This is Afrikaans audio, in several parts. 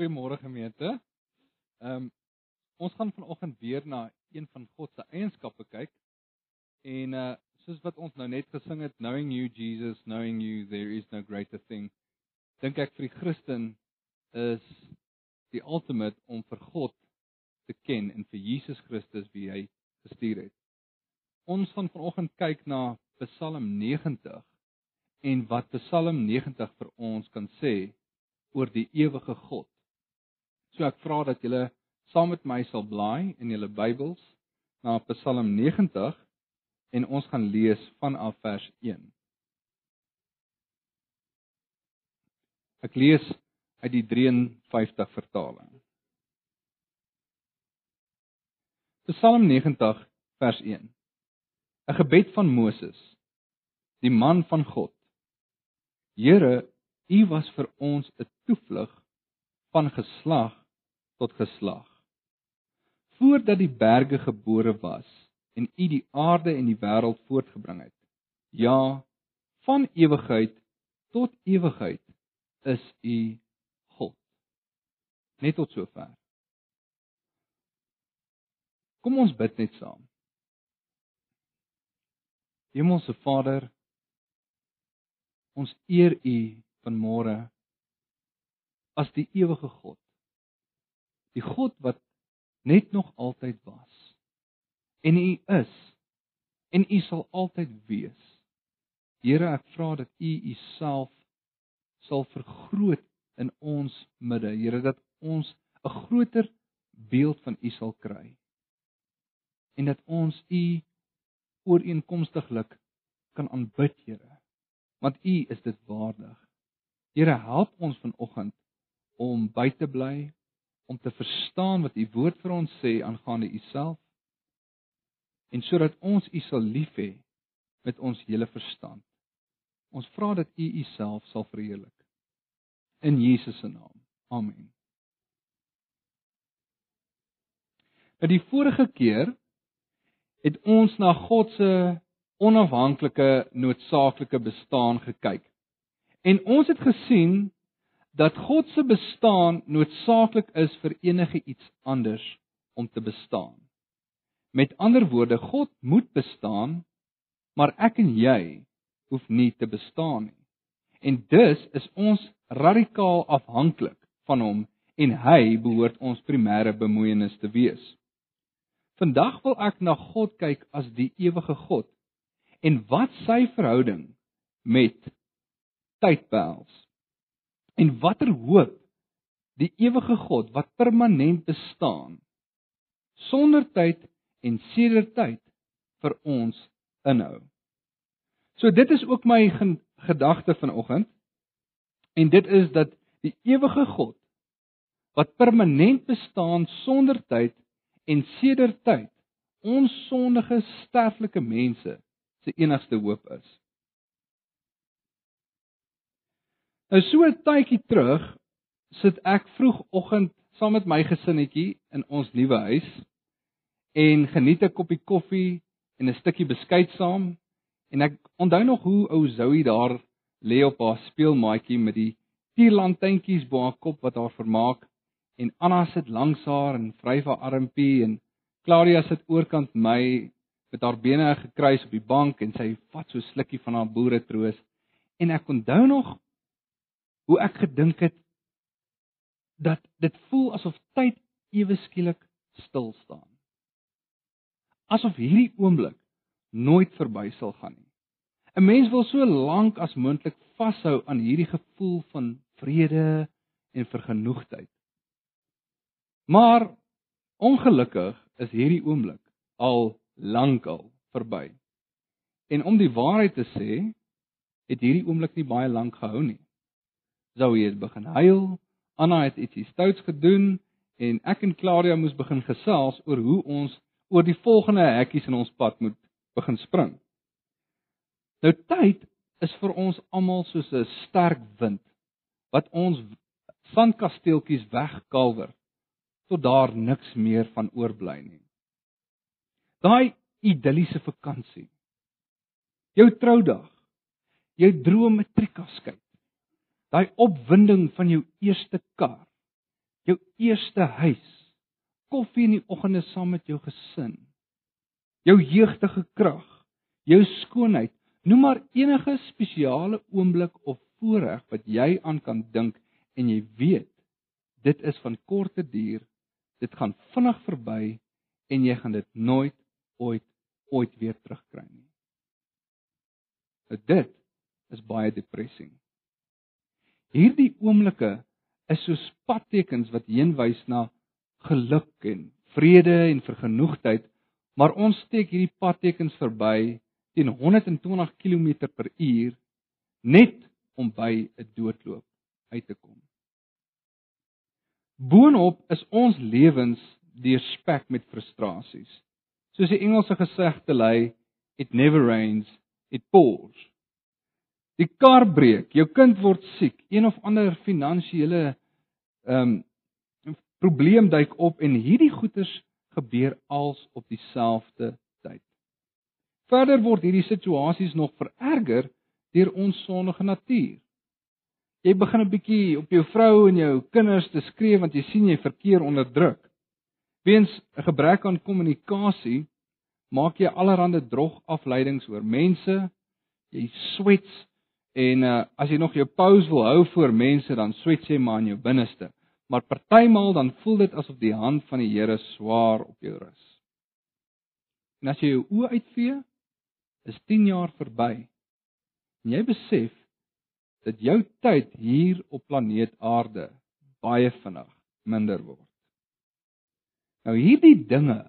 Goeiemôre gemeente. Ehm um, ons gaan vanoggend weer na een van God se eienskappe kyk. En uh soos wat ons nou net gesing het, knowing you Jesus, knowing you there is no greater thing. Dink ek vir die Christen is die ultimate om vir God te ken en vir Jesus Christus wie hy gestuur het. Ons gaan vanoggend kyk na Psalm 90 en wat Psalm 90 vir ons kan sê oor die ewige God. So ek vra dat julle saam met my sal blaai in julle Bybels na Psalm 90 en ons gaan lees vanaf vers 1. Ek lees uit die 53 vertaling. Psalm 90 vers 1. 'n Gebed van Moses, die man van God. Here, U was vir ons 'n toevlug van geslag tot geslag. Voordat die berge gebore was en U die aarde en die wêreld voortgebring het. Ja, van ewigheid tot ewigheid is U God. Net tot sover. Kom ons bid net saam. Hemelse Vader, ons eer U vanmôre as die ewige God die God wat net nog altyd was. En U is en U sal altyd wees. Here, ek vra dat U Uself sal vergroot in ons midde. Here, dat ons 'n groter beeld van U sal kry. En dat ons U ooreenkomstiglik kan aanbid, Here. Want U is dit waardig. Here, help ons vanoggend om by te bly om te verstaan wat u woord vir ons sê aangaande u self en sodat ons u sal lief hê met ons hele verstand. Ons vra dat u u self sal verheerlik. In Jesus se naam. Amen. By die vorige keer het ons na God se onafhanklike noodsaaklike bestaan gekyk. En ons het gesien dat God se bestaan noodsaaklik is vir enige iets anders om te bestaan. Met ander woorde, God moet bestaan, maar ek en jy hoef nie te bestaan nie. En dus is ons radikaal afhanklik van hom en hy behoort ons primêre bemoeienis te wees. Vandag wil ek na God kyk as die ewige God en wat sy verhouding met tyd behels. En watter hoop die ewige God wat permanent bestaan sonder tyd en sedert tyd vir ons inhou. So dit is ook my gedagte vanoggend. En dit is dat die ewige God wat permanent bestaan sonder tyd en sedert tyd ons sondige sterflike mense se enigste hoop is. Nou so 'n tydjie terug sit ek vroegoggend saam met my gesinnetjie in ons nuwe huis en geniet 'n koppie koffie en 'n stukkie beskuit saam. En ek onthou nog hoe ou Zoe daar lê op haar speelmaatjie met die tierlantuintjies bo haar kop wat haar vermaak. En Anna sit langs haar en vryf haar armpie en Claudia sit oorkant my met haar bene gekruis op die bank en sy vat so 'n slukkie van haar boere troos en ek onthou nog hoe ek gedink het dat dit voel asof tyd ewe skielik stil staan. Asof hierdie oomblik nooit verby sal gaan nie. 'n Mens wil so lank as moontlik vashou aan hierdie gevoel van vrede en vergenoegdheid. Maar ongelukkig is hierdie oomblik al lankal verby. En om die waarheid te sê, het hierdie oomblik nie baie lank gehou nie. Zoe het begin huil, Anna het ietsie stouts gedoen en ek en Claudia moes begin gesels oor hoe ons oor die volgende hekkies in ons pad moet begin spring. Nou tyd is vir ons almal soos 'n sterk wind wat ons sandkasteeltjies wegkalwer tot daar niks meer van oorbly nie. Daai idilliese vakansie. Jou troudag. Jou droom matriekafskeid daai opwinding van jou eerste kar, jou eerste huis, koffie in die oggende saam met jou gesin, jou jeugtige krag, jou skoonheid, noem maar enige spesiale oomblik of voorreg wat jy aan kan dink en jy weet dit is van korte duur, dit gaan vinnig verby en jy gaan dit nooit ooit ooit weer terugkry nie. Dit is baie depressing. Hierdie oomblikke is soos padtekens wat heenwys na geluk en vrede en vergenoegdheid, maar ons steek hierdie padtekens verby teen 120 km/h net om by 'n doodloop uit te kom. Boonop is ons lewens deurspek met frustrasies. Soos die Engelse gesegde lei, it never rains, it pours. Die kar breek, jou kind word siek, een of ander finansiële ehm um, probleem duik op en hierdie goeters gebeur als op dieselfde tyd. Verder word hierdie situasies nog vererger deur ons sondige natuur. Jy begin 'n bietjie op jou vrou en jou kinders te skree want jy sien jy verkeer onder druk. Weens 'n gebrek aan kommunikasie maak jy allerlei drog afleidings oor mense. Jy swets en uh, as jy nog jou pause wil hou voor mense dan swets jy maar in jou binneste. Maar partymal dan voel dit asof die hand van die Here swaar op jou rus. En as jy jou oë uitvee, is 10 jaar verby. En jy besef dat jou tyd hier op planeet Aarde baie vinnig minder word. Nou hierdie dinge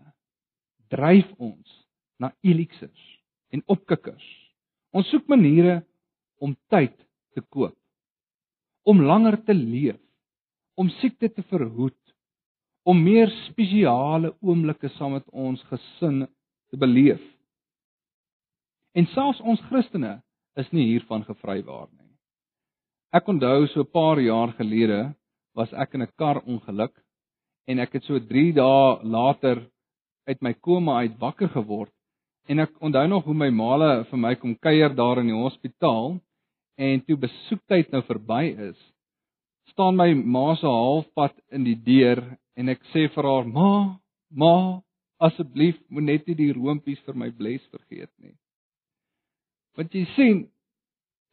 dryf ons na eliksers en opkikkers. Ons soek maniere om tyd te koop, om langer te leef, om siekte te verhoed, om meer spesiale oomblikke saam met ons gesin te beleef. En selfs ons Christene is nie hiervan gevrywaar nie. Ek onthou so 'n paar jaar gelede was ek in 'n kar ongeluk en ek het so 3 dae later uit my koma uit wakker geword en ek onthou nog hoe my maale vir my kom kuier daar in die hospitaal en toe besoektyd nou verby is staan my ma se halfpad in die deur en ek sê vir haar ma ma asseblief moet net nie die roompies vir my bles vergeet nie want jy sien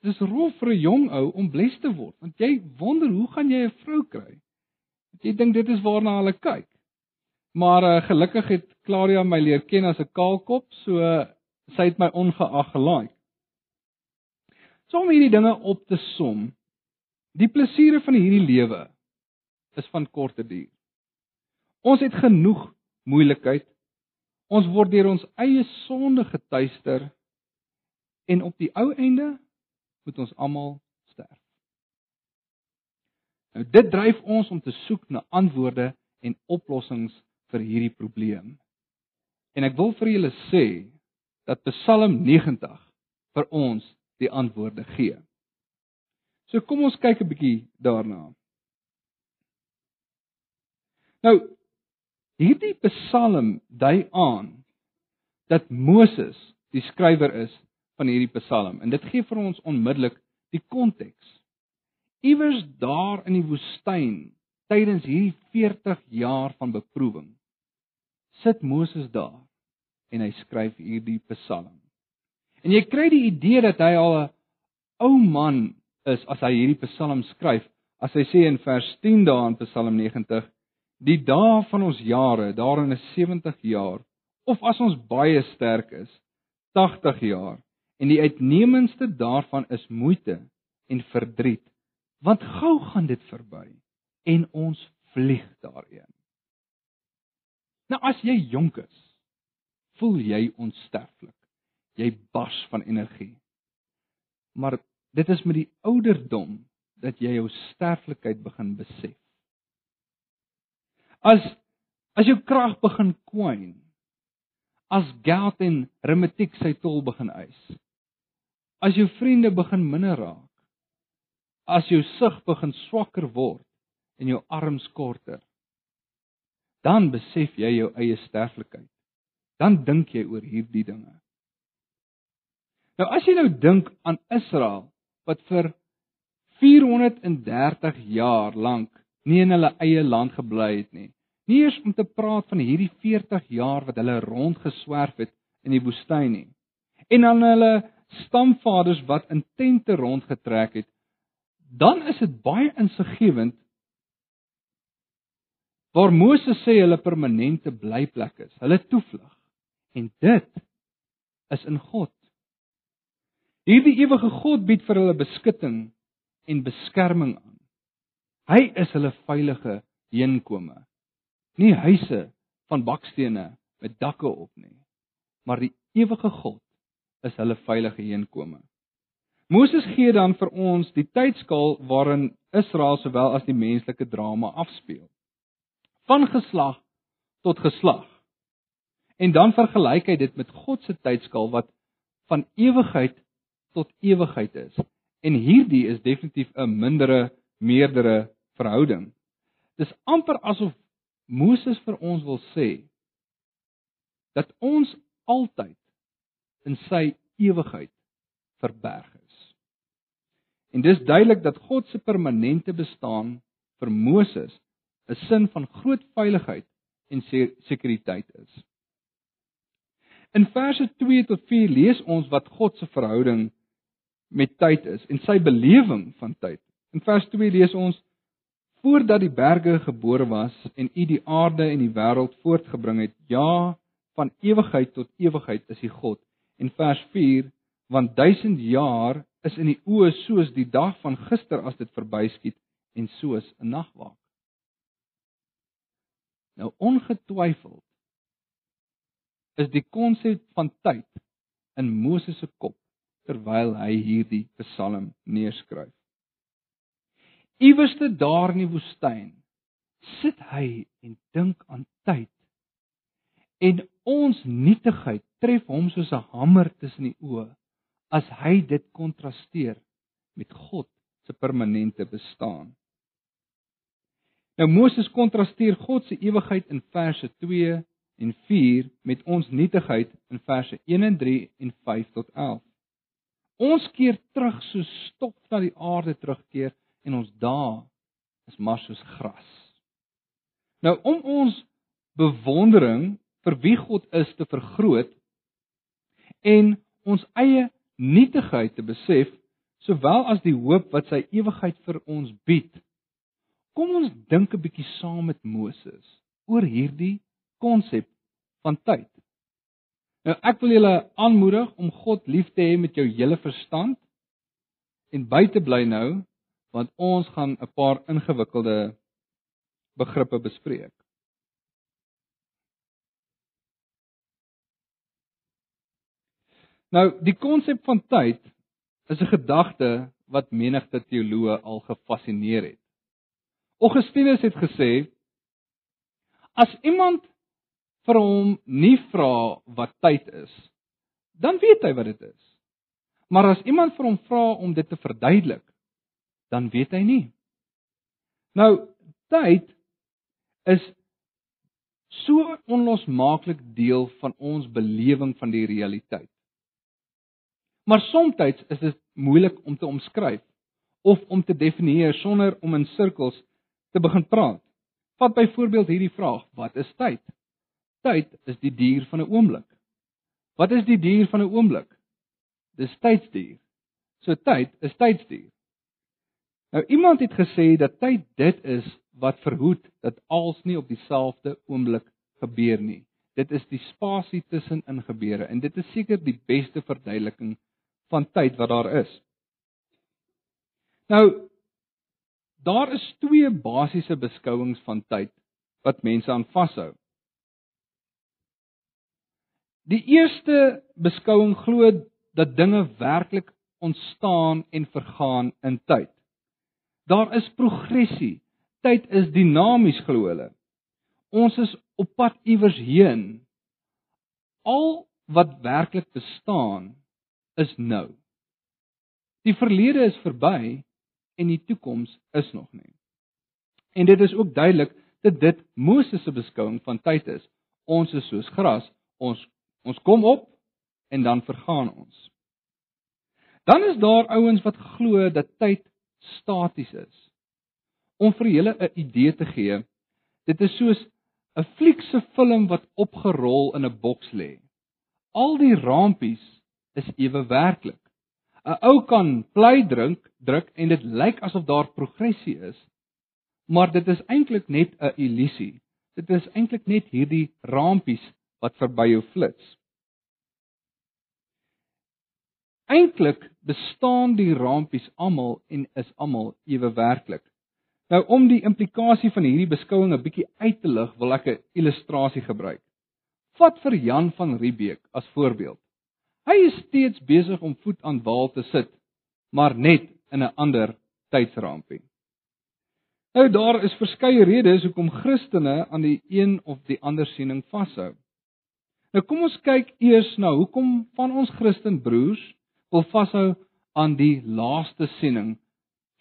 Dis rof vir 'n jong ou om bles te word, want jy wonder hoe gaan jy 'n vrou kry? Want jy dink dit is waarna hulle kyk. Maar uh, gelukkig het Claudia my leer ken as 'n kaalkop, so uh, sy het my ongeag gelaai. So om hierdie dinge op te som, die plesiere van hierdie lewe is van korte duur. Ons het genoeg moeilikheid. Ons word deur ons eie sonde getuister en op die ou einde moet ons almal sterf. Nou dit dryf ons om te soek na antwoorde en oplossings vir hierdie probleem. En ek wil vir julle sê dat Psalm 90 vir ons die antwoorde gee. So kom ons kyk 'n bietjie daarna. Nou hierdie Psalm dui aan dat Moses die skrywer is van hierdie Psalm en dit gee vir ons onmiddellik die konteks. Iewers daar in die woestyn tydens hierdie 40 jaar van beproewing sit Moses daar en hy skryf hierdie Psalm. En jy kry die idee dat hy al 'n ou man is as hy hierdie Psalm skryf, as hy sê in vers 10 daar in Psalm 90, die dae van ons jare, daarin is 70 jaar, of as ons baie sterk is, 80 jaar en die uitnemendste daarvan is moeite en verdriet want gou gaan dit verby en ons vlieg daarheen. Nou as jy jonk is voel jy onsterflik jy bars van energie maar dit is met die ouderdom dat jy jou sterflikheid begin besef as as jou krag begin kwyn as geld en remetiek sy tol begin eis As jou vriende begin minder raak, as jou sig begin swakker word en jou arms korter, dan besef jy jou eie sterflikheid. Dan dink jy oor hierdie dinge. Nou as jy nou dink aan Israel wat vir 430 jaar lank nie in hulle eie land gebly het nie. Nie eers om te praat van hierdie 40 jaar wat hulle rondgeswerf het in die woestyn nie. En aan hulle stamvaders wat in tente rondgetrek het, dan is dit baie insiggewend waar Moses sê hulle permanente blyplek is, hulle toevlug. En dit is in God. Hierdie ewige God bied vir hulle beskutting en beskerming aan. Hy is hulle veilige heenkome. Nie huise van bakstene met dakke op nie, maar die ewige God is hulle veilige heenkome. Moses gee dan vir ons die tydskaal waarin Israel sowel as die menslike drama afspeel. Van geslag tot geslag. En dan vergelyk hy dit met God se tydskaal wat van ewigheid tot ewigheid is. En hierdie is definitief 'n mindere meerdere verhouding. Dis amper asof Moses vir ons wil sê dat ons altyd in sy ewigheid verberg is. En dis duidelik dat God se permanente bestaan vir Moses 'n sin van groot veiligheid en sekuriteit is. In verse 2 tot 4 lees ons wat God se verhouding met tyd is en sy belewing van tyd. In vers 2 lees ons voordat die berge gebore was en u die aarde en die wêreld voortgebring het, ja, van ewigheid tot ewigheid is hy God en vers 4 want duisend jaar is in die oë soos die dag van gister as dit verbyskiet en soos 'n nagwaak. Nou ongetwyfeld is die konsep van tyd in Moses se kop terwyl hy hierdie Psalm neerskryf. Iewerste daar in die woestyn sit hy en dink aan tyd. En ons nietigheid tref hom soos 'n hamer tussen die oë as hy dit kontrasteer met God se permanente bestaan. Nou Moses kontrasteer God se ewigheid in verse 2 en 4 met ons nietigheid in verse 1 en 3 en 5 tot 11. Ons keer terug so stof na die aarde terugkeer en ons dae is maar soos gras. Nou om ons bewondering vir wie God is te vergroot en ons eie nietigheid te besef, sowel as die hoop wat sy ewigheid vir ons bied. Kom ons dink 'n bietjie saam met Moses oor hierdie konsep van tyd. Nou ek wil julle aanmoedig om God lief te hê met jou hele verstand en by te bly nou want ons gaan 'n paar ingewikkelde begrippe bespreek. Nou, die konsep van tyd is 'n gedagte wat menigte teoloë al gefassineer het. Augustinus het gesê as iemand vir hom nie vra wat tyd is, dan weet hy wat dit is. Maar as iemand vir hom vra om dit te verduidelik, dan weet hy nie. Nou, tyd is so onlosmaaklik deel van ons belewing van die realiteit. Maar soms is dit moeilik om te omskryf of om te definieer sonder om in sirkels te begin praat. Vat byvoorbeeld hierdie vraag: Wat is tyd? Tyd is die duur van 'n oomblik. Wat is die duur van 'n oomblik? Dis tydsduur. So tyd is tydsduur. Nou iemand het gesê dat tyd dit is wat verhoed dat alles nie op dieselfde oomblik gebeur nie. Dit is die spasie tussen in gebeure en dit is seker die beste verduideliking van tyd wat daar is. Nou daar is twee basiese beskouings van tyd wat mense aan vashou. Die eerste beskouing glo dat dinge werklik ontstaan en vergaan in tyd. Daar is progressie. Tyd is dinamies glo hulle. Ons is op pad iewers heen. Al wat werklik bestaan is nou. Die verlede is verby en die toekoms is nog nie. En dit is ook duidelik dat dit Moses se beskouing van tyd is. Ons is soos gras, ons ons kom op en dan vergaan ons. Dan is daar ouens wat glo dat tyd staties is. om vir julle 'n idee te gee. Dit is soos 'n fliekse film wat opgerol in 'n boks lê. Al die rampies is ewe werklik. 'n Ou kan play drink, druk en dit lyk asof daar progressie is, maar dit is eintlik net 'n illusie. Dit is eintlik net hierdie rampies wat verby jou flits. Eintlik bestaan die rampies almal en is almal ewe werklik. Nou om die implikasie van hierdie beskouing 'n bietjie uit te lig, wil ek 'n illustrasie gebruik. Vat vir Jan van Riebeeck as voorbeeld. Hy is steeds besig om voet aan wal te sit, maar net in 'n ander tydsrampie. Nou daar is verskeie redes hoekom Christene aan die een of die ander siening vashou. Nou kom ons kyk eers na hoekom van ons Christen broers wil vashou aan die laaste siening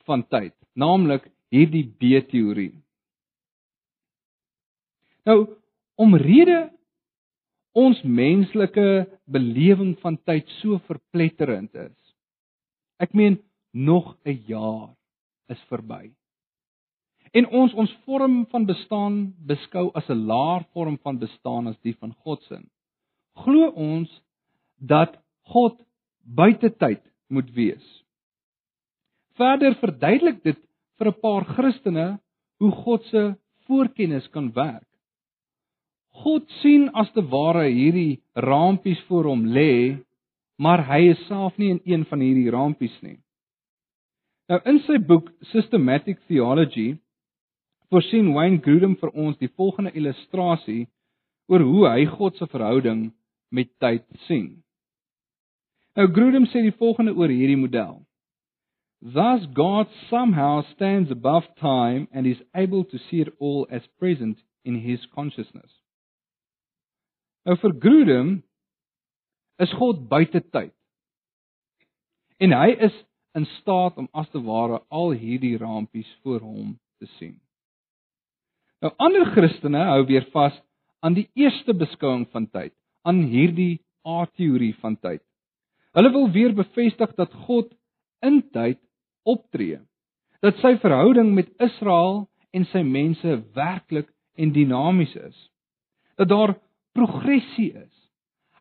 van tyd, naamlik hierdie B-teorie. Nou, omrede ons menslike belewing van tyd so verpletterend is. Ek meen nog 'n jaar is verby. En ons ons vorm van bestaan beskou as 'n laer vorm van bestaan as die van God se. Glo ons dat God buite tyd moet wees. Verder verduidelik dit vir 'n paar Christene hoe God se voorkennis kan werk. God sien as te ware hierdie rampies voor hom lê, maar hy is self nie in een van hierdie rampies nie. Nou in sy boek Systematic Theology voorsien Wayne Grudem vir ons die volgende illustrasie oor hoe hy God se verhouding met tyd sien. Nou Grudem sê die volgende oor hierdie model. Thus God somehow stands above time and is able to see it all as present in his consciousness. Nou vir Grudem is God buite tyd. En hy is in staat om as te ware al hierdie rampies voor hom te sien. Nou ander Christene hou weer vas aan die eerste beskouing van tyd, aan hierdie A-teorie van tyd. Hulle wil weer bevestig dat God in tyd optree. Dat sy verhouding met Israel en sy mense werklik en dinamies is. Dat daar progressie is.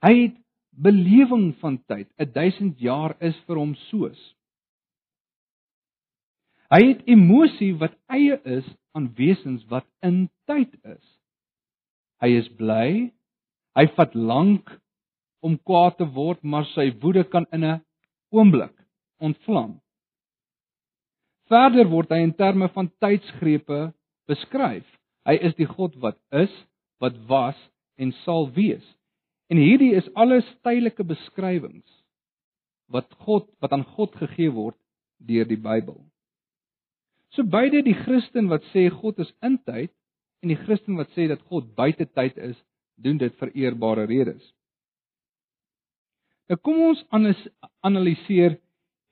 Hy het belewing van tyd. 1000 jaar is vir hom soos. Hy het emosie wat eie is aan wesens wat in tyd is. Hy is bly. Hy vat lank om kwaad te word, maar sy woede kan in 'n oomblik ontvlam. Verder word hy in terme van tydsgrepe beskryf. Hy is die God wat is, wat was en sal wees. En hierdie is alles tydelike beskrywings wat God wat aan God gegee word deur die Bybel. So beide die Christen wat sê God is in tyd en die Christen wat sê dat God buite tyd is, doen dit vir eerbare redes. Nou kom ons analiseer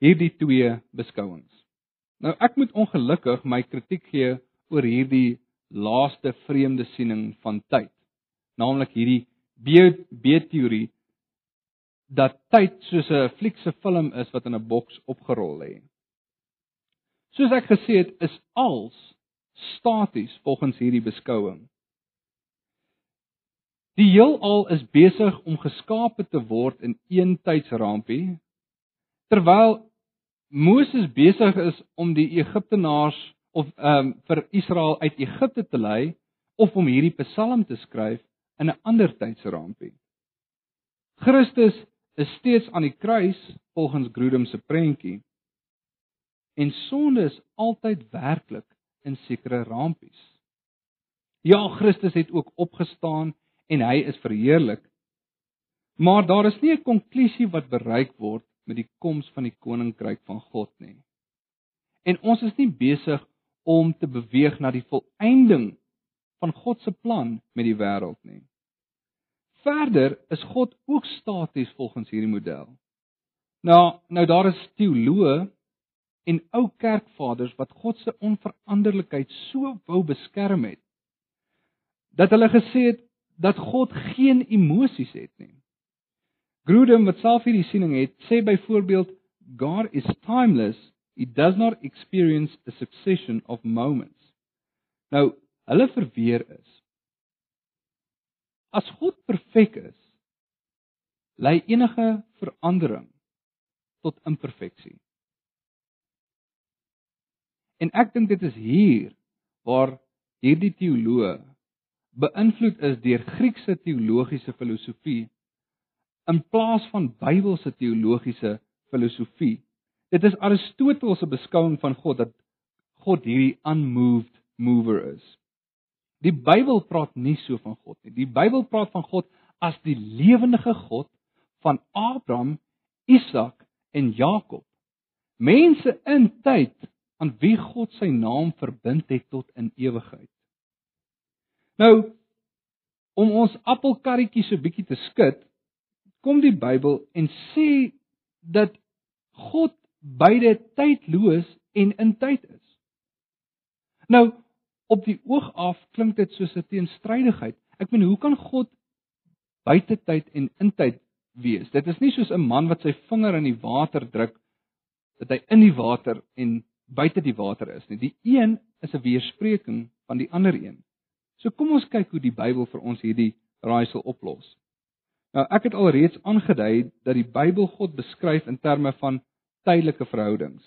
hierdie twee beskouings. Nou ek moet ongelukkig my kritiek gee oor hierdie laaste vreemde siening van tyd. Naamlik hierdie B-teorie dat tyd soos 'n fliekse film is wat in 'n boks opgerol lê. Soos ek gesê het, is als staties volgens hierdie beskouing. Die heelal is besig om geskape te word in een tydsrampie terwyl Moses besig is om die Egiptenaars of ehm um, vir Israel uit Egipte te lei of om hierdie Psalm te skryf in 'n ander tydsrampie. Christus is steeds aan die kruis volgens Grudem se prentjie. En sonde is altyd werklik in sekere rampies. Ja, Christus het ook opgestaan en hy is verheerlik. Maar daar is nie 'n konklusie wat bereik word met die koms van die koninkryk van God nie. En ons is nie besig om te beweeg na die volëinding van God se plan met die wêreld nie. Verder is God ook staties volgens hierdie model. Nou, nou daar is teoloë en ou kerkvaders wat God se onveranderlikheid so wou beskerm het dat hulle gesê het dat God geen emosies het nie. Grudem wat self hierdie siening het, sê byvoorbeeld God is timeless, he does not experience a succession of moments. Nou, hulle verweer is as God perfek is, lei enige verandering tot imperfeksie. En ek dink dit is hier waar hierdie teoloë beïnvloed is deur Griekse teologiese filosofie in plaas van Bybelse teologiese filosofie. Dit is Aristoteles se beskouing van God dat God hierdie unmoved mover is. Die Bybel praat nie so van God nie. Die Bybel praat van God as die lewendige God van Abraham, Isak en Jakob. Mense in tyd aan wie God sy naam verbind het tot in ewigheid. Nou om ons appelkarretjie so bietjie te skud, kom die Bybel en sê dat God beide tydloos en in tyd is. Nou op die oog af klink dit soos 'n teenstrydigheid. Ek meen, hoe kan God buite tyd en in tyd wees? Dit is nie soos 'n man wat sy vinger in die water druk dat hy in die water en buite die water is nie. Die een is 'n weerspreking van die ander een. So kom ons kyk hoe die Bybel vir ons hierdie raaisel oplos. Nou ek het alreeds aangedui dat die Bybel God beskryf in terme van tydelike verhoudings.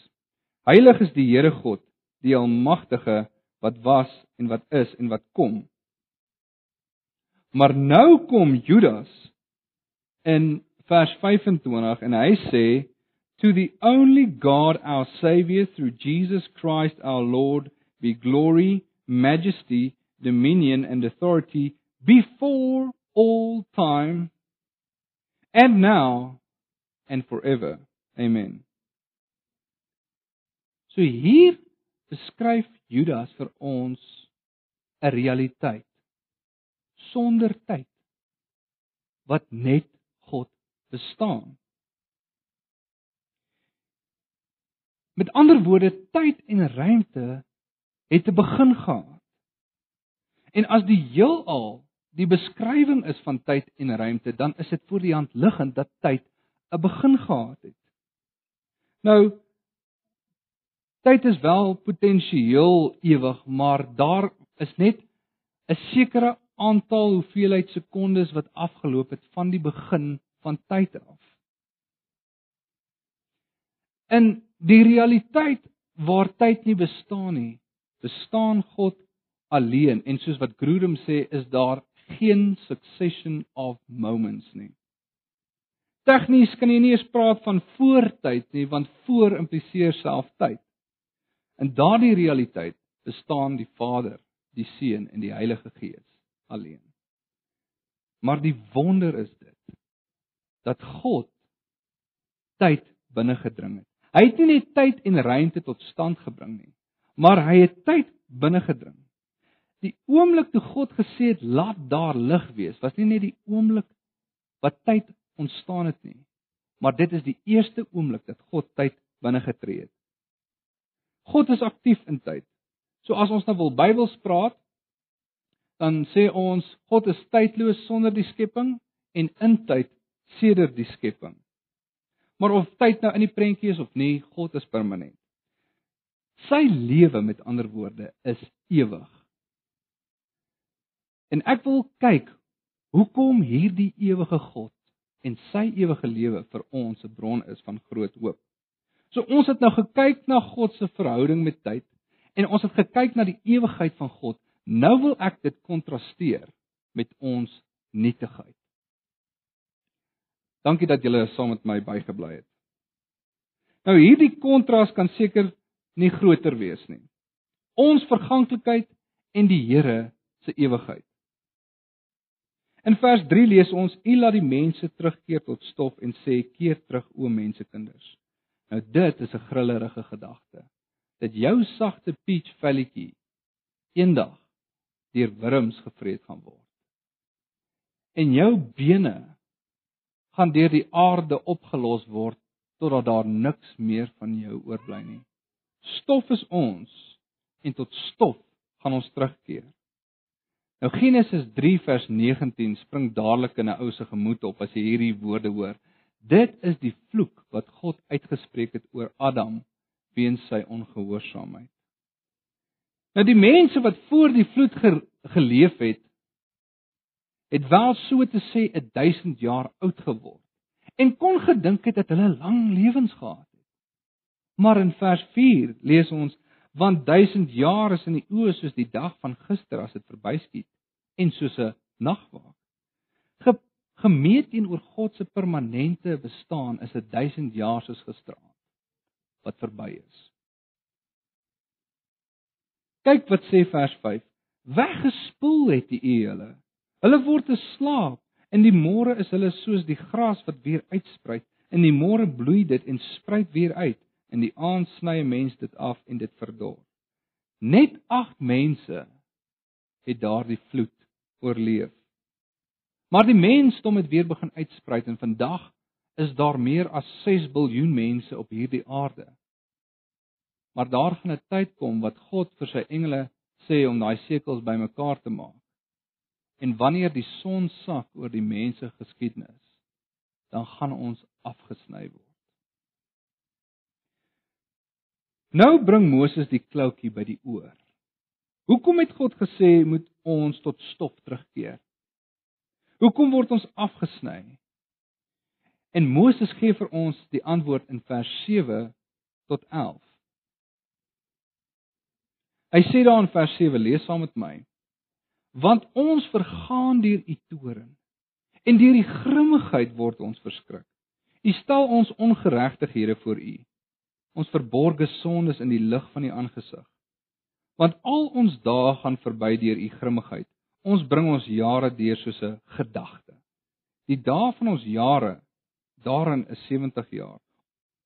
Heilig is die Here God, die almagtige wat was en wat is en wat kom. Maar nou kom Judas in vers 25 en hy sê to the only God our savior through Jesus Christ our Lord be glory majesty dominion and authority before all time and now and forever amen so hier beskryf Judas vir ons 'n realiteit sonder tyd wat net God bestaan. Met ander woorde, tyd en ruimte het 'n begin gehad. En as die heelal die beskrywing is van tyd en ruimte, dan is dit voor die hand liggend dat tyd 'n begin gehad het. Nou Tyd is wel potensieel ewig, maar daar is net 'n sekere aantal hoeveelheid sekondes wat afgeloop het van die begin van tyd af. In die realiteit waar tyd nie bestaan nie, bestaan God alleen en soos wat Grudem sê, is daar geen succession of moments nie. Tegnies kan jy nie eens praat van voortyd nie, want voor impliseer self tyd. In daardie realiteit bestaan die Vader, die Seun en die Heilige Gees alleen. Maar die wonder is dit dat God tyd binne gedring het. Hy het nie net tyd en ruimte tot stand gebring nie, maar hy het tyd binne gedring. Die oomblik toe God gesê het laat daar lig wees, was nie net die oomblik wat tyd ontstaan het nie, maar dit is die eerste oomblik dat God tyd binne getree het. God is aktief in tyd. So as ons nou wil Bybels praat, dan sê ons God is tydloos sonder die skepping en in tyd sedert die skepping. Maar of tyd nou in die prentjie is of nie, God is permanent. Sy lewe met ander woorde is ewig. En ek wil kyk hoekom hierdie ewige God en sy ewige lewe vir ons 'n bron is van groot hoop. So ons het nou gekyk na God se verhouding met tyd en ons het gekyk na die ewigheid van God. Nou wil ek dit kontrasteer met ons nietigheid. Dankie dat julle saam met my bygebly het. Nou hierdie kontras kan seker nie groter wees nie. Ons verganklikheid en die Here se ewigheid. In vers 3 lees ons: U laat die mense terugkeer tot stof en sê: Keer terug o mensekinders. Nou dit is 'n grillerige gedagte. Dat jou sagte peach velletjie eendag deur wurms gevreet gaan word. En jou bene gaan deur die aarde opgelos word totdat daar niks meer van jou oorbly nie. Stof is ons en tot stof gaan ons terugkeer. Nou Genesis 3 vers 19 spring dadelik in 'n ou se gemoed op as jy hierdie woorde hoor. Dit is die vloek wat God uitgespreek het oor Adam weens sy ongehoorsaamheid. Nou die mense wat voor die vloed ge geleef het, het wel so te sê 1000 jaar oud geword en kon gedink het dat hulle lang lewens gehad het. Maar in vers 4 lees ons want 1000 jaar is in die oë soos die dag van gister as dit verbyskiet en soos 'n nagwaak. Ge, gemeet teenoor God se permanente bestaan is 'n 1000 jaar soos gisteraan wat verby is. Kyk wat sê vers 5. Weggespoel het die u hulle. Hulle word te slaap In die môre is hulle soos die gras wat weer uitspruit. In die môre bloei dit en spruit weer uit. In die aand sny 'n mens dit af en dit verdor. Net 8 mense het daardie vloed oorleef. Maar die mensdom het weer begin uitspruit en vandag is daar meer as 6 miljard mense op hierdie aarde. Maar daar gaan 'n tyd kom wat God vir sy engele sê om daai sekels bymekaar te maak. En wanneer die son sak oor die mense geskiedenis, dan gaan ons afgesny word. Nou bring Moses die kloutjie by die oor. Hoekom het God gesê moet ons tot stof terugkeer? Hoekom word ons afgesny? En Moses gee vir ons die antwoord in vers 7 tot 11. Hy sê daar in vers 7, lees saam met my want ons vergaan deur u toorn en deur die grimmigheid word ons verskrik. U stel ons ongeregtighede voor u. Ons verborgde sondes in die lig van u aangesig. Want al ons dae gaan verby deur u grimmigheid. Ons bring ons jare deur soos 'n gedagte. Die dae van ons jare daarin is 70 jaar.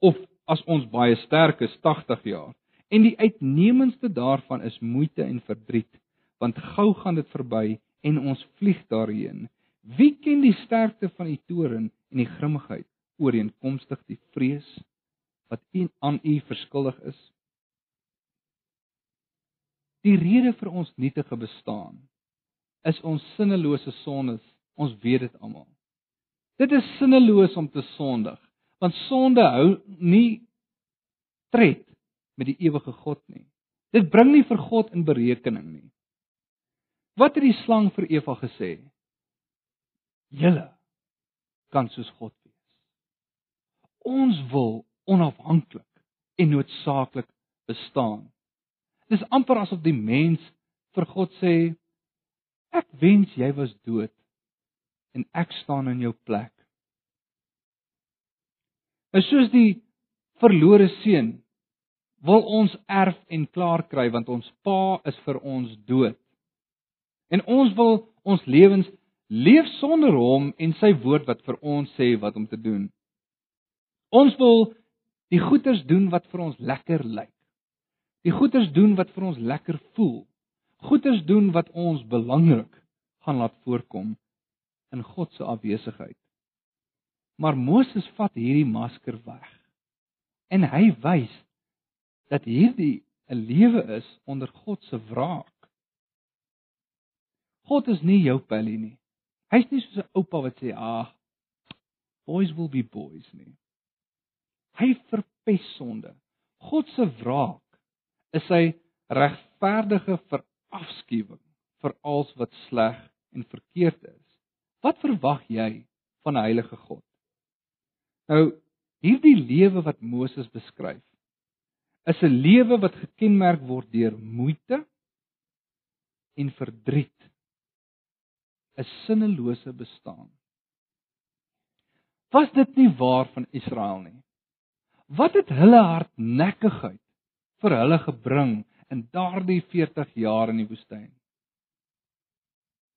Of as ons baie sterk is 80 jaar. En die uitnemendste daarvan is moeite en verdriet want gou gaan dit verby en ons vlieg daarheen. Wie ken die sterkte van u toren en die grimmigheid ooreenkomstig die vrees wat u aan u verskuldig is? Die rede vir ons nietige bestaan is ons sinnelose sondes. Ons weet dit almal. Dit is sinneloos om te sondig, want sonde hou nie tred met die ewige God nie. Dit bring nie vir God in berekening nie. Wat het die slang vir Eva gesê? Julle kan soos God wees. Ons wil onafhanklik en noodsaaklik bestaan. Dis amper asof die mens vir God sê ek wens jy was dood en ek staan in jou plek. Is soos die verlore seun wil ons erf en klaar kry want ons pa is vir ons dood. En ons wil ons lewens leef sonder hom en sy woord wat vir ons sê wat om te doen. Ons wil die goeders doen wat vir ons lekker lyk. Die goeders doen wat vir ons lekker voel. Goeders doen wat ons belangrik gaan laat voorkom in God se afwesigheid. Maar Moses vat hierdie masker weg. En hy wys dat hierdie 'n lewe is onder God se wraak. God is nie jou pelly nie. Hy's nie soos 'n oupa wat sê, "Ag, boys will be boys nie." Hy verpes sonde. God se wraak is sy regverdige verafskuwing vir alles wat sleg en verkeerd is. Wat verwag jy van 'n heilige God? Nou, hierdie lewe wat Moses beskryf, is 'n lewe wat gekenmerk word deur moeite en verdriet 'n sinnelose bestaan. Was dit nie waar van Israel nie? Wat het hulle hardnekkigheid vir hulle gebring in daardie 40 jaar in die woestyn?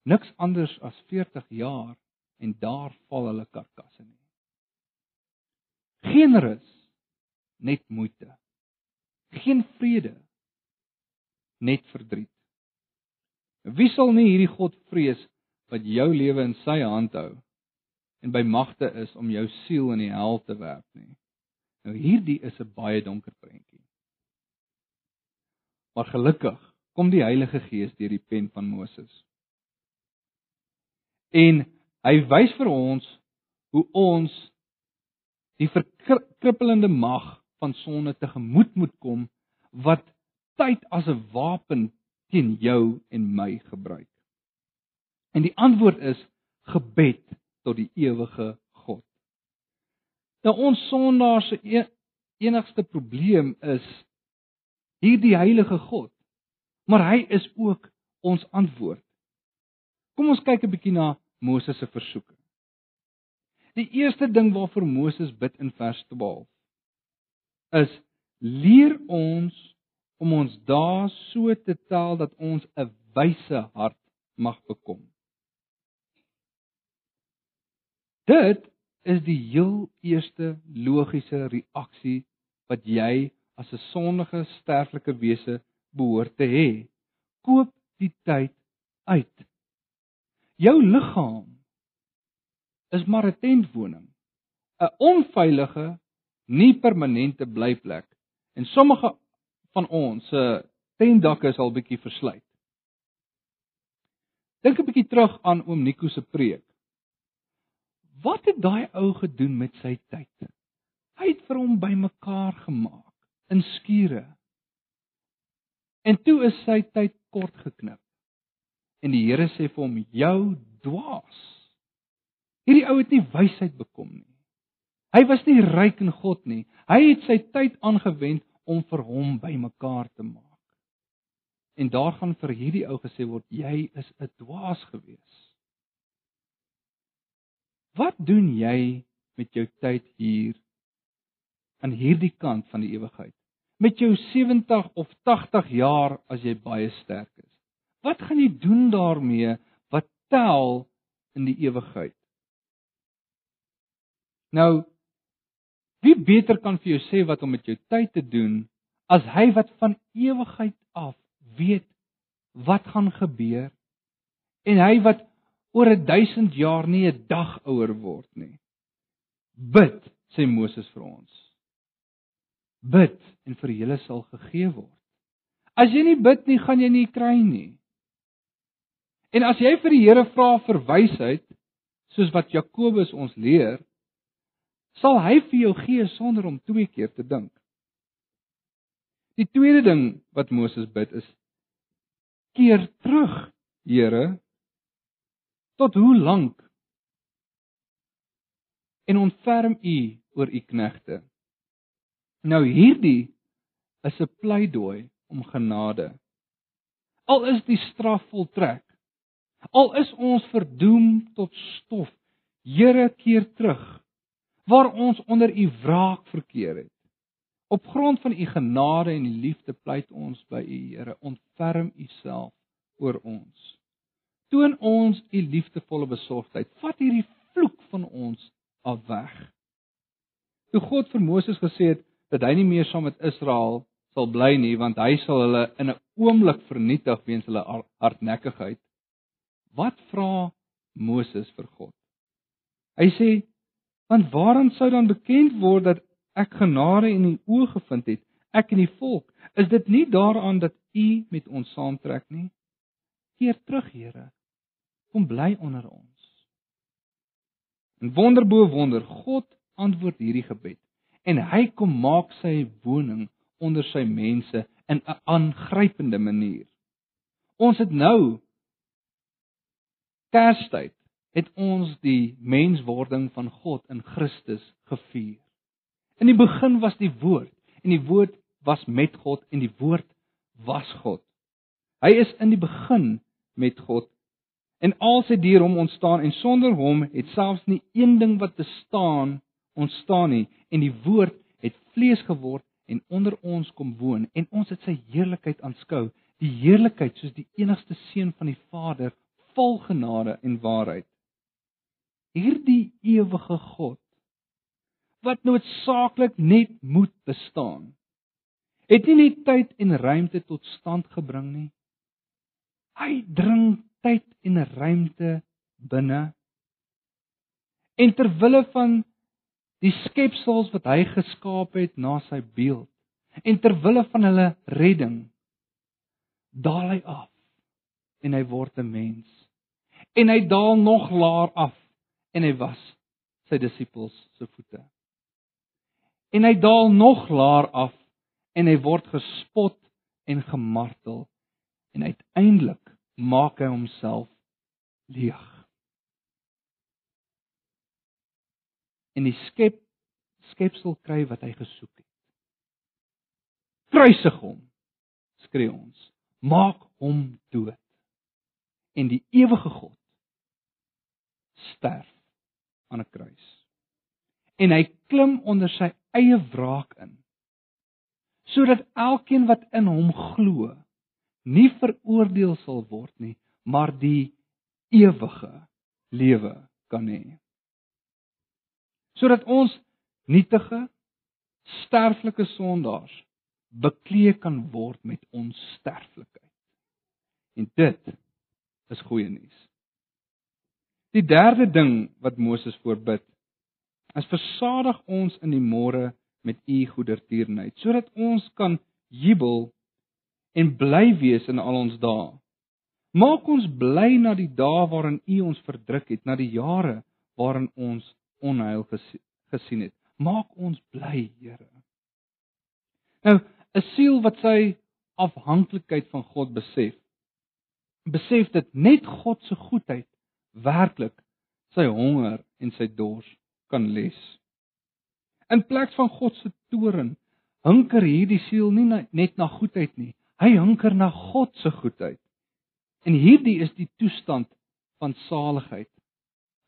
Niks anders as 40 jaar en daar val hulle karkasse nie. Geen rus, net moeite. Geen vrede, net verdriet. Wie sal nie hierdie God vrees wat jou lewe in sy hand hou en by magte is om jou siel in die hel te werp nie. Nou hierdie is 'n baie donker prentjie. Maar gelukkig kom die Heilige Gees deur die pen van Moses. En hy wys vir ons hoe ons die verkrippelende mag van sonde tegemoet moet kom wat tyd as 'n wapen teen jou en my gebruik? En die antwoord is gebed tot die ewige. Nou ons sondaars se enigste probleem is hierdie heilige God. Maar hy is ook ons antwoord. Kom ons kyk 'n bietjie na Moses se versoeke. Die eerste ding waarvoor Moses bid in vers 12 is leer ons om ons dae so te tel dat ons 'n wyse hart mag bekom. Dit is die heel eerste logiese reaksie wat jy as 'n sondige sterflike wese behoort te hê. Koop die tyd uit. Jou liggaam is maar 'n tentwoning, 'n onveilige, nie permanente blyplek. En sommige van ons se tentdakke is al bietjie verslyt. Dink 'n bietjie terug aan oom Nico se preek. Wat het daai ou gedoen met sy tyd? Hy het vir hom bymekaar gemaak in skure. En toe is sy tyd kort geknip. En die Here sê vir hom: "Jou dwaas. Hierdie ou het nie wysheid bekom nie. Hy was nie ryk in God nie. Hy het sy tyd aangewend om vir hom bymekaar te maak." En daar gaan vir hierdie ou gesê word: "Jy is 'n dwaas gewees." Wat doen jy met jou tyd hier aan hierdie kant van die ewigheid? Met jou 70 of 80 jaar as jy baie sterk is. Wat gaan jy doen daarmee wat tel in die ewigheid? Nou wie beter kan vir jou sê wat om met jou tyd te doen as hy wat van ewigheid af weet wat gaan gebeur en hy wat oor 1000 jaar nie 'n dag ouer word nie. Bid, sê Moses vir ons. Bid en vir julle sal gegee word. As jy nie bid nie, gaan jy nie kry nie. En as jy vir die Here vra vir wysheid, soos wat Jakobus ons leer, sal hy vir jou gee sonder om twee keer te dink. Die tweede ding wat Moses bid is: Keer terug, Here, Tot hoe lank? En ontferm u oor u knegte. Nou hierdie is 'n pleidooi om genade. Al is die straf voltrek, al is ons verdoem tot stof, Here keer terug waar ons onder u wraak verkeer het. Op grond van u genade en u liefde pleit ons by u Here, ontferm u self oor ons toon ons u liefdevolle besorgdheid. Vat hierdie vloek van ons af weg. Toe God vir Moses gesê het dat hy nie meer saam met Israel sal bly nie, want hy sal hulle in 'n oomblik vernietig weens hulle hardnekkigheid. Wat vra Moses vir God? Hy sê: "Want waaraan sou dan bekend word dat ek genade in u oë gevind het, ek en die volk? Is dit nie daaraan dat u met ons saamtrek nie? Keer terug, Here, kom bly onder ons. En wonder bo wonder, God antwoord hierdie gebed en hy kom maak sy woning onder sy mense in 'n aangrypende manier. Ons het nou Kerstyd het ons die menswording van God in Christus gevier. In die begin was die woord en die woord was met God en die woord was God. Hy is in die begin met God. En alles het deur hom ontstaan en sonder hom het selfs nie een ding wat bestaan ontstaan nie. En die woord het vlees geword en onder ons kom woon. En ons het sy heerlikheid aanskou. Die heerlikheid soos die enigste seun van die Vader vol genade en waarheid. Hierdie ewige God wat noodsaaklik net moet bestaan het nie net tyd en ruimte tot stand gebring nie hy dring tyd en ruimte binne. En ter wille van die skepsels wat hy geskaap het na sy beeld en ter wille van hulle redding daal hy af en hy word 'n mens. En hy daal nog laer af en hy was sy disippels se voete. En hy daal nog laer af en hy word gespot en gemartel en uiteindelik maak hy homself leeg. En die skep skepsel kry wat hy gesoek het. Kruisig hom, skree ons. Maak hom dood. En die ewige God sterf aan 'n kruis. En hy klim onder sy eie wraak in sodat elkeen wat in hom glo nie veroordeel sal word nie, maar die ewige lewe kan hê. Sodat ons nietige sterflike sondaars bekleë kan word met onsterflikheid. En dit is goeie nuus. Die derde ding wat Moses voorbid, is versadig ons in die môre met u goedertierenheid sodat ons kan jubel en bly wees in al ons dae. Maak ons bly na die dae waarin u ons verdruk het, na die jare waarin ons onheil gesien het. Maak ons bly, Here. Nou, 'n siel wat sy afhanklikheid van God besef, besef dit net God se goedheid werklik sy honger en sy dors kan les. In plek van God se toorn, hunker hierdie siel nie net na goedheid nie. Hy hunker na God se goedheid. En hierdie is die toestand van saligheid.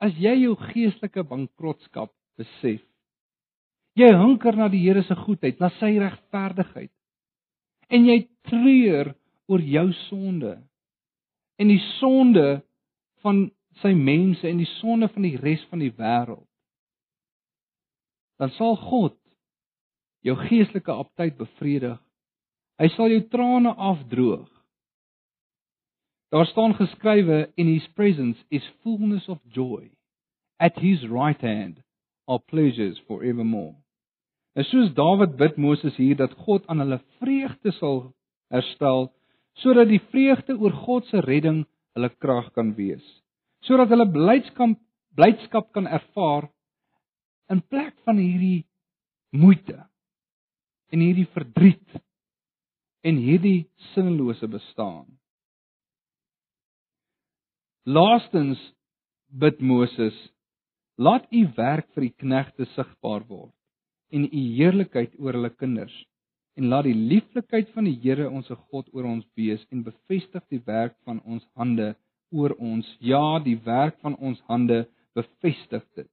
As jy jou geestelike bankrotskap besef, jy hunker na die Here se goedheid, na sy regverdigheid. En jy treur oor jou sonde en die sonde van sy mense en die sonde van die res van die wêreld dan sal God jou geestelike aptyd bevredig. Hy sal jou trane afdroog. Daar staan geskrywe in his presence is fullness of joy. At his right hand are pleasures forevermore. En soos Dawid bid Moses hier dat God aan hulle vreugde sal herstel sodat die vreugde oor God se redding hulle krag kan wees. Sodat hulle blydskap blydskap kan ervaar in plek van hierdie moeite en hierdie verdriet en hierdie sinnelose bestaan. Laastens bid Moses: Laat u werk vir die knegte sigbaar word en u heerlikheid oor hulle kinders en laat die lieflikheid van die Here ons God oor ons wees en bevestig die werk van ons hande oor ons ja die werk van ons hande bevestig dit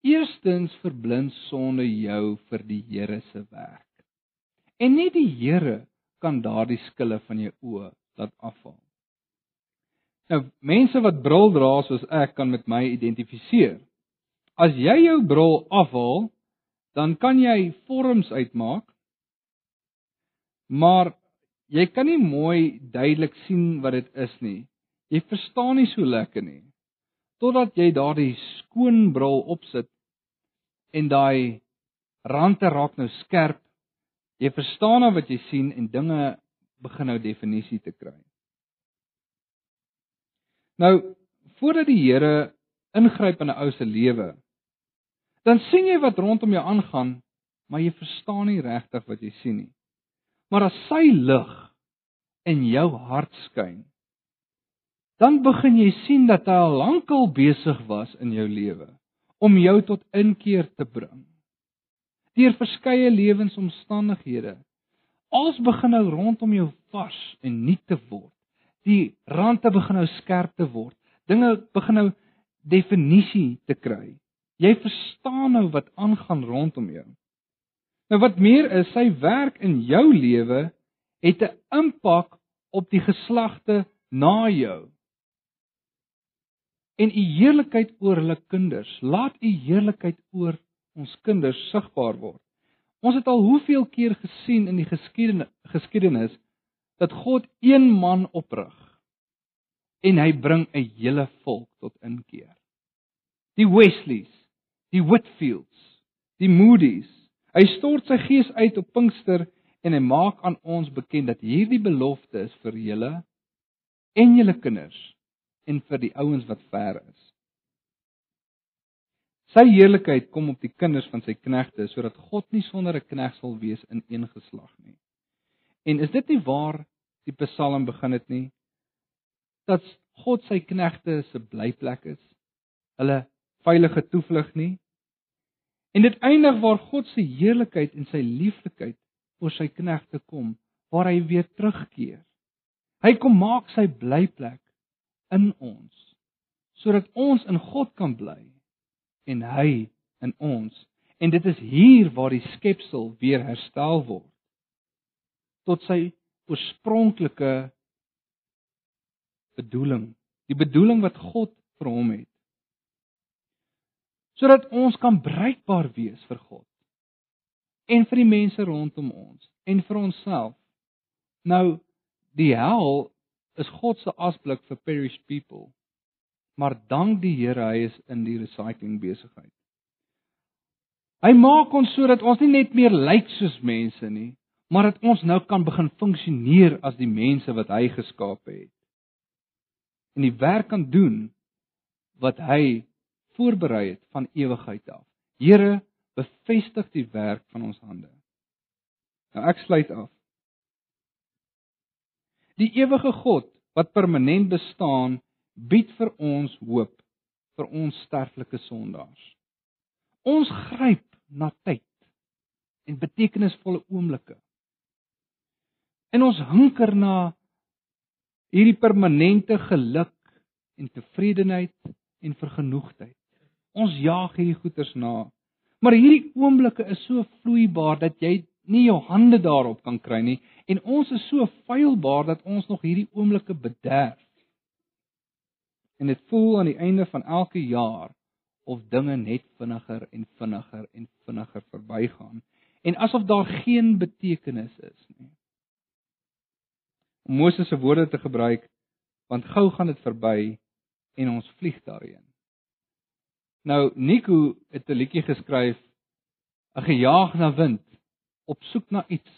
Eerstens verblind sonde jou vir die Here se werk. En nie die Here kan daardie skille van jou oë laat afval. Nou, mense wat bril dra soos ek kan met my identifiseer. As jy jou bril afhaal, dan kan jy vorms uitmaak. Maar jy kan nie mooi duidelik sien wat dit is nie. Jy verstaan nie so lekker nie totdat jy daardie skoon bril opsit en daai rande raak nou skerp. Jy verstaan nou wat jy sien en dinge begin nou definisie te kry. Nou, voordat die Here ingryp in 'n ou se lewe, dan sien jy wat rondom jou aangaan, maar jy verstaan nie regtig wat jy sien nie. Maar as sy lig in jou hart skyn, dan begin jy sien dat hy al lankal besig was in jou lewe om jou tot inkeer te bring. Deur verskeie lewensomstandighede. Als begin nou rondom jou vars en nuut te word. Die rande begin nou skerp te word. Dinge begin nou definisie te kry. Jy verstaan nou wat aangaan rondom jou. Nou wat meer is, sy werk in jou lewe het 'n impak op die geslagte na jou en u heerlikheid oor hulle kinders. Laat u heerlikheid oor ons kinders sigbaar word. Ons het al hoeveel keer gesien in die geskiedenis geskiedenis dat God een man oprig en hy bring 'n hele volk tot inkeer. Die Wesleys, die Whitfields, die Moody's. Hy stort sy gees uit op Pinkster en hy maak aan ons bekend dat hierdie belofte is vir julle en julle kinders en vir die ouens wat ver is. Sy heerlikheid kom op die kinders van sy knegte sodat God nie sonder 'n knegt sal wees in een geslag nie. En is dit nie waar die Psalm begin het nie? Dat God sy knegte se blyplek is. Hulle veilige toevlug nie. En dit eindig waar God se heerlikheid en sy lieflikheid oor sy knegte kom, waar hy weer terugkeer. Hy kom maak sy blyplek in ons sodat ons in God kan bly en hy in ons. En dit is hier waar die skepsel weer herstel word tot sy oorspronklike bedoeling, die bedoeling wat God vir hom het. Sodat ons kan bruikbaar wees vir God en vir die mense rondom ons en vir onsself. Nou die hel is God se asblik vir perished people. Maar dank die Here, hy is in die recycling besigheid. Hy maak ons sodat ons nie net meer lyk soos mense nie, maar dat ons nou kan begin funksioneer as die mense wat hy geskaap het. En die werk kan doen wat hy voorberei het van ewigheid af. Here, bevestig die werk van ons hande. Nou ek sluit af. Die ewige God wat permanent bestaan, bied vir ons hoop vir ons sterflike sondaars. Ons gryp na tyd en betekenisvolle oomblikke. En ons hunker na hierdie permanente geluk en tevredenheid en vergenoegdheid. Ons jaag hierdie goeders na. Maar hierdie oomblikke is so vloeibaar dat jy nie jou hande daarop kan kry nie en ons is so feilbaar dat ons nog hierdie oomblikke bederf. En dit voel aan die einde van elke jaar of dinge net vinniger en vinniger en vinniger verbygaan en asof daar geen betekenis is nie. Om Moses se woorde te gebruik, want gou gaan dit verby en ons vlieg daarheen. Nou Nico het 'n liedjie geskryf, 'n gejaag na wind, op soek na iets.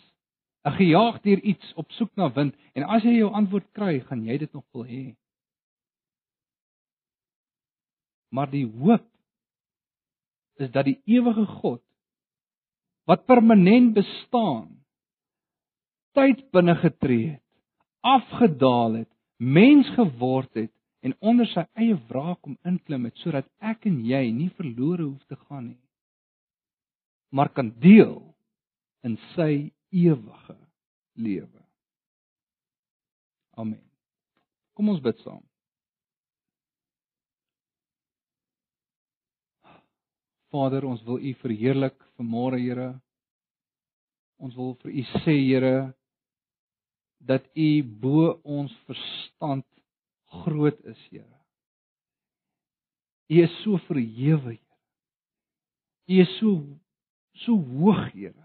'n Gejaag deur iets, op soek na wind en as jy jou antwoord kry, gaan jy dit nog wil hê. Maar die hoop is dat die ewige God wat permanent bestaan tyd binne getree het, afgedaal het, mens geword het en onder sy eie wraak kom inklim het sodat ek en jy nie verlore hoef te gaan nie maar kan deel in sy ewige lewe. Amen. Kom ons bid saam. Vader, ons wil U verheerlik vanmôre, Here. Ons wil vir U sê, Here, dat U bo ons verstand groot is, Here. U is so verhewe, Here. U is so so hoog, Here.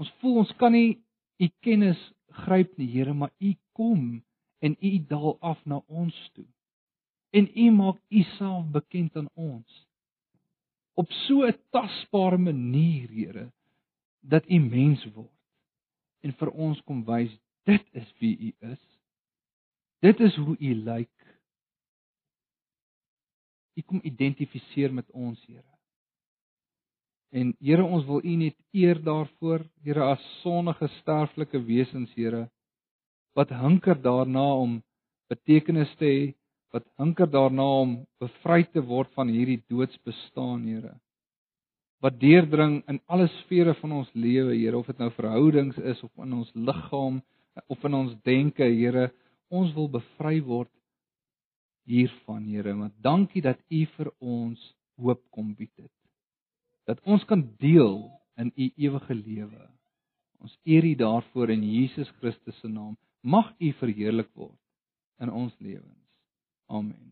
Ons voel ons kan nie U kennis gryp nie, Here, maar U kom en U daal af na ons toe. En U maak U self bekend aan ons op so 'n tasbare manier, Here, dat U mens word en vir ons kom wys dit is wie U is. Dit is hoe U lyk. U kom identifiseer met ons, Here. En Here, ons wil U net eer daarvoor, Here, as sonnige sterflike wesens, Here, wat hunker daarna om betekenis te hê wat hinker daarna om bevry te word van hierdie doodsbestaan, Here. Wat deurdring in alle sfere van ons lewe, Here, of dit nou verhoudings is of in ons liggaam of in ons denke, Here, ons wil bevry word hiervan, Here. Want dankie dat U vir ons hoop kom bied het. Dat ons kan deel in U ewige lewe. Ons eer U daarvoor in Jesus Christus se naam. Mag U verheerlik word in ons lewens. Amen.